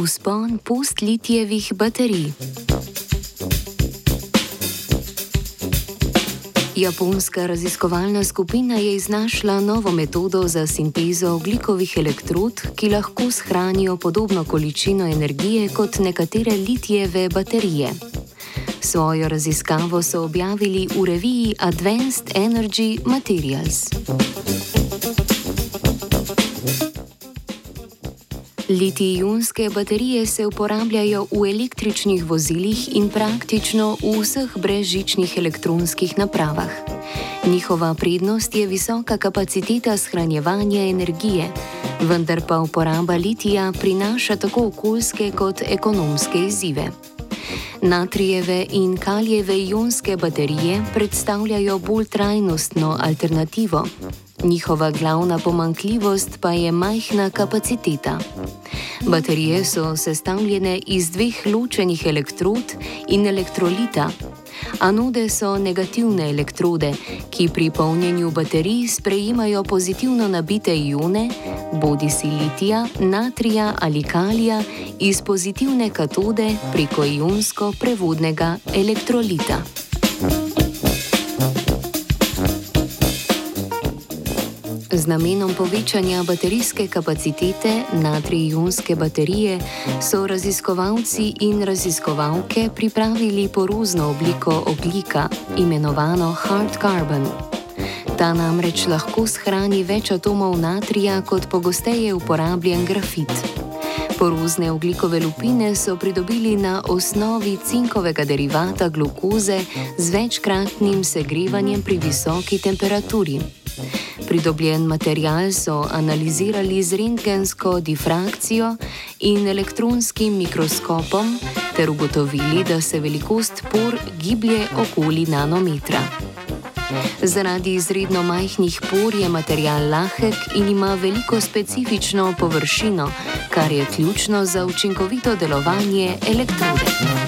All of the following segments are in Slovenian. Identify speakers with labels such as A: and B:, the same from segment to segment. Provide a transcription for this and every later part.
A: Uspon post-litijevih baterij. Japonska raziskovalna skupina je iznašla novo metodo za sintezo oglikovih elektrod, ki lahko shranijo podobno količino energije kot nekatere litijeve baterije. Svojo raziskavo so objavili v reviji Advanced Energy Materials. Litij-ionske baterije se uporabljajo v električnih vozilih in praktično v vseh brezžičnih elektronskih napravah. Njihova prednost je visoka kapaciteta shranjevanja energije, vendar pa uporaba litija prinaša tako okoljske kot ekonomske izzive. Natrijeve in kalijeve ionske baterije predstavljajo bolj trajnostno alternativo. Njihova glavna pomankljivost pa je majhna kapaciteta. Baterije so sestavljene iz dveh ločenih elektrod in elektrolita. Anode so negativne elektrode, ki pri polnjenju baterij sprejemajo pozitivno nabite ione, bodi si litija, natrija ali kalija, iz pozitivne katode preko ionsko prevodnega elektrolita. Namenom povečanja baterijske kapacitete natrijonske baterije so raziskovalci in raziskovalke pripravili porozno obliko oglika, imenovano hard carbon. Ta namreč lahko shrani več atomov natrija kot pogosteje uporabljen grafit. Porozne oglikove lupine so pridobili na osnovi cinkovega derivata glukoze z večkratnim segrevanjem pri visoki temperaturi. Pridobljen material so analizirali z rentgensko difrakcijo in elektronskim mikroskopom ter ugotovili, da se velikost por giblje okoli nanometra. Zaradi izredno majhnih por je material lahek in ima veliko specifično površino, kar je ključno za učinkovito delovanje elektrode.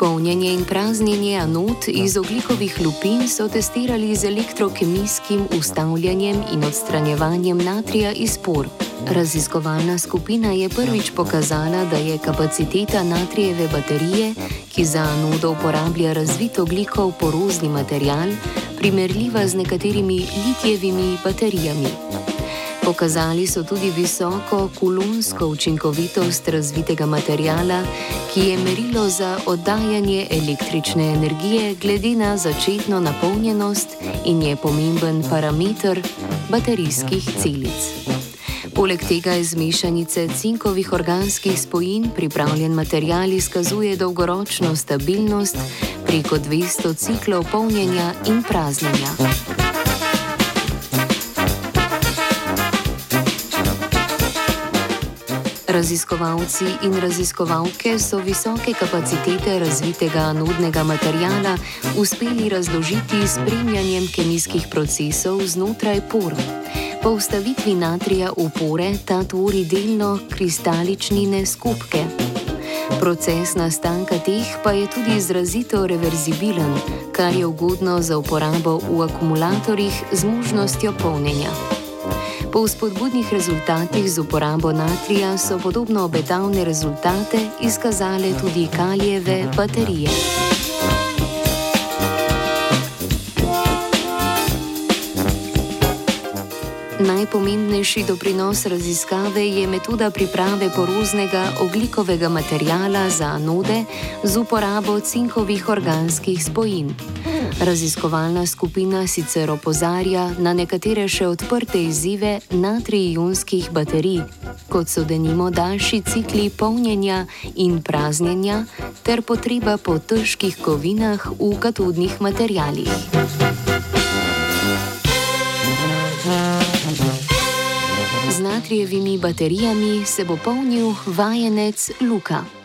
A: Polnjenje in praznjenje anod iz oglikovih lupin so testirali z elektrokemijskim ustavljanjem in odstranjevanjem natrija iz por. Raziskovalna skupina je prvič pokazala, da je kapaciteta natrijeve baterije, ki za anodo uporablja razvit oglikov porozni material, primerljiva z nekaterimi litijevimi baterijami. Pokazali so tudi visoko kulonsko učinkovitost razvitega materijala, ki je merilo za oddajanje električne energije glede na začetno napolnjenost in je pomemben parameter baterijskih celic. Poleg tega iz mešanice cinkovih organskih spojin pripravljen material izkazuje dolgoročno stabilnost preko 200 ciklov polnjenja in praznjenja. Raziskovalci in raziskovalke so visoke kapacitete razvitega anodnega materijala uspeli razložiti s spremljanjem kemijskih procesov znotraj por. Po ustavitvi natrija v pore ta tvori delno kristaličnine skupke. Proces nastanka teh pa je tudi izrazito reverzibilen, kar je ugodno za uporabo v akumulatorjih z možnostjo polnjenja. Po spodbudnih rezultatih z uporabo natrija so podobno obetavne rezultate izkazale tudi kalijeve baterije. Najpomembnejši doprinos raziskave je metoda priprave poroznega oglikovega materijala za anode z uporabo cinkovih organskih spojin. Raziskovalna skupina sicer opozarja na nekatere še odprte izzive natrijonskih baterij, kot so denimo daljši cikli polnjenja in praznjenja ter potreba po težkih kovinah v katodnih materijalih. Natrijevimi baterijami se bo polnil vajenec Luka.